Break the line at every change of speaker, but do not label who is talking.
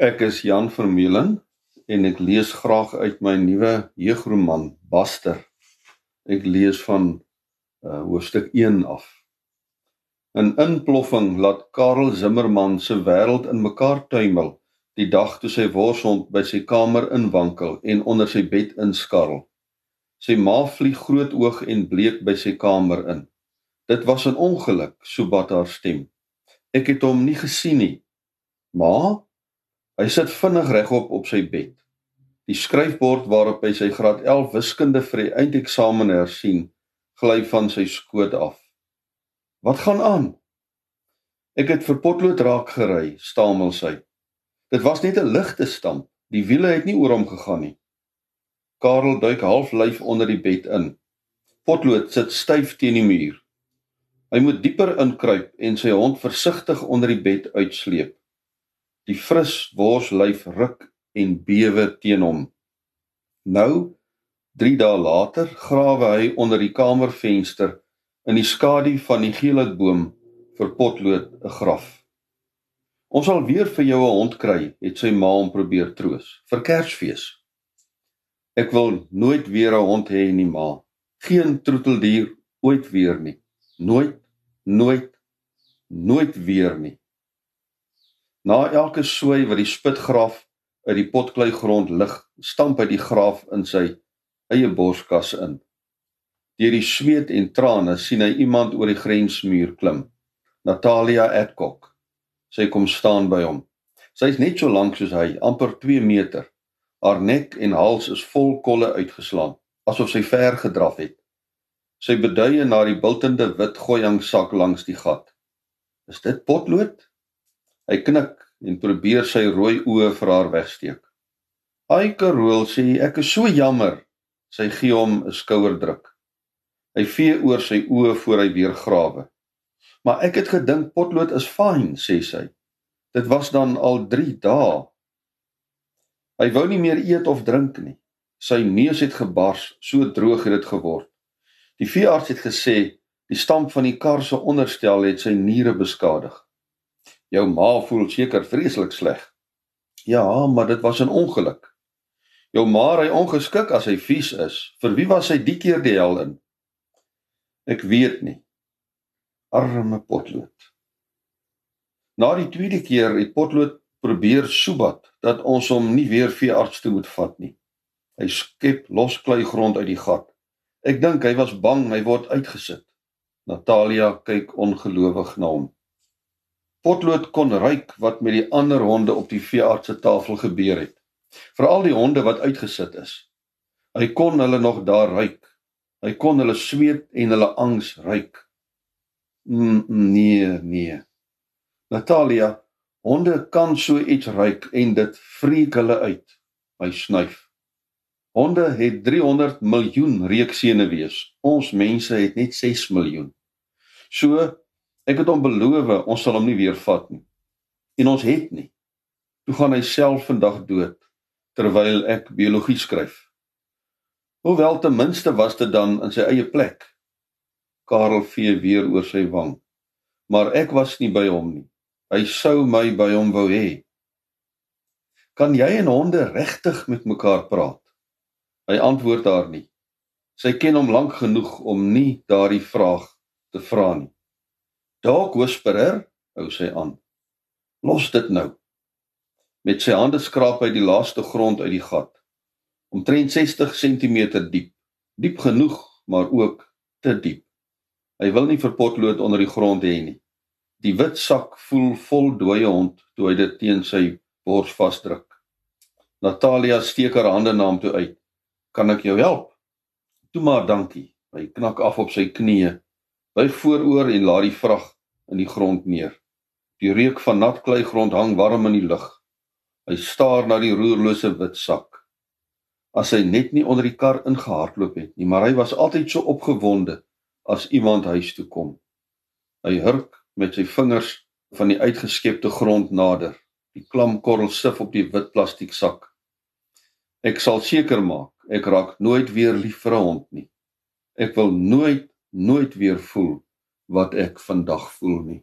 Ek is Jan Vermeulen en ek lees graag uit my nuwe jeugroman Baster. Ek lees van uh, hoofstuk 1 af. 'n Inploffing laat Karel Zimmerman se wêreld in mekaar tuimel die dag toe sy worshond by sy kamer inwankel en onder sy bed inskarrel. Sy ma vlieg groot oog en bleek by sy kamer in. Dit was 'n ongeluk, so bad haar stem. Ek het hom nie gesien nie. Maar hy sit vinnig regop op sy bed. Die skryfbord waarop hy sy graad 11 wiskunde vir die eindeksamen hersien, gly van sy skoot af. Wat gaan aan? Ek het vir potlood raak gery, stamel sy. Dit was net 'n ligte stamp. Die wiele het nie oor hom gegaan nie. Karel duik halflyf onder die bed in. Potlood sit styf teen die muur. Hy moet dieper inkruip en sy hond versigtig onder die bed uitsleep. Die fris worslyf ruk en bewe teen hom. Nou, 3 dae later, grawe hy onder die kamervenster in die skadu van die geelhoutboom vir potlood 'n graf. Ons sal weer vir jou 'n hond kry, het sy ma hom probeer troos vir Kersfees. Ek wil nooit weer 'n hond hê nie, ma. Geen troeteldier ooit weer nie. Nooit nooit nooit weer nie. Na elke sooi wat die spitgraaf uit die potklei grond lig, stamp hy die graaf in sy eie borskas in. Deur die sweet en trane sien hy iemand oor die grensmuur klim. Natalia Adcock. Sy kom staan by hom. Sy is net so lank soos hy, amper 2 meter. Haar nek en hals is vol kolle uitgeslaan, asof sy ver gedraf het. Sy beduie na die bultende wit gooiang sak langs die gat. Is dit potlood? Hy knik en probeer sy rooi oë vir haar wegsteek. "Ai Karol," sê hy, "ek is so jammer." Sy gee hom 'n skouerdruk. Hy vee oor sy oë voor hy weer grawe. "Maar ek het gedink potlood is fyn," sê sy. "Dit was dan al 3 dae." Hy wou nie meer eet of drink nie. Sy neus het gebars, so droog het dit geword. Die veearts het gesê die stamp van die kar se onderstel het sy niere beskadig. Jou ma voel seker vreeslik sleg. Ja, maar dit was 'n ongeluk. Jou ma ry ongeskik as hy vies is. Vir wie was sy die keer die hel in? Ek weet nie. Arme potlood. Na die tweede keer het potlood probeer soebat dat ons hom nie weer veearts toe moet vat nie. Hy skep losklei grond uit die gat. Ek dink hy was bang hy word uitgesit. Natalia kyk ongelowig na hom. Potlood kon ruik wat met die ander honde op die veearts se tafel gebeur het. Veral die honde wat uitgesit is. Hy kon hulle nog daar ruik. Hy kon hulle sweet en hulle angs ruik. Mm, nee, nee. Natalia, honde kan so iets ruik en dit freek hulle uit. Hy snuif. Honde het 300 miljoen reuksenuwees. Ons mense het net 6 miljoen. So ek het hom beloof ons sal hom nie weer vat nie. En ons het nie. Toe gaan hy self vandag dood terwyl ek biologie skryf. Hoewel ten minste was dit dan in sy eie plek. Karel vee weer oor sy wang. Maar ek was nie by hom nie. Hy sou my by hom wou hê. Kan jy en honde regtig met mekaar praat? Hy antwoord haar nie. Sy ken hom lank genoeg om nie daardie vraag te vra nie. Dalk whisperer, hou sy aan. Los dit nou. Met sy hande skraap hy die laaste grond uit die gat. Omtrent 60 cm diep. Diep genoeg, maar ook te diep. Hy wil nie vir potlood onder die grond hê nie. Die wit sak voel vol dooie hond toe hy dit teen sy bors vasdruk. Natalia steek haar hande na hom toe uit. Kan ek jou help? Toe maar dankie. Hy knak af op sy knieë, buig vooroor en laat die vrag in die grond neer. Die reuk van nat klei grond hang warm in die lug. Hy staar na die roerlose wit sak. As hy net nie onder die kar ingehardloop het nie, maar hy was altyd so opgewonde as iemand huis toe kom. Hy hurk met sy vingers van die uitgeskepte grond nader. Die klam korrel sif op die wit plastiek sak. Ek sal seker maak ek raak nooit weer lief vir 'n hond nie. Ek wil nooit nooit weer voel wat ek vandag voel nie.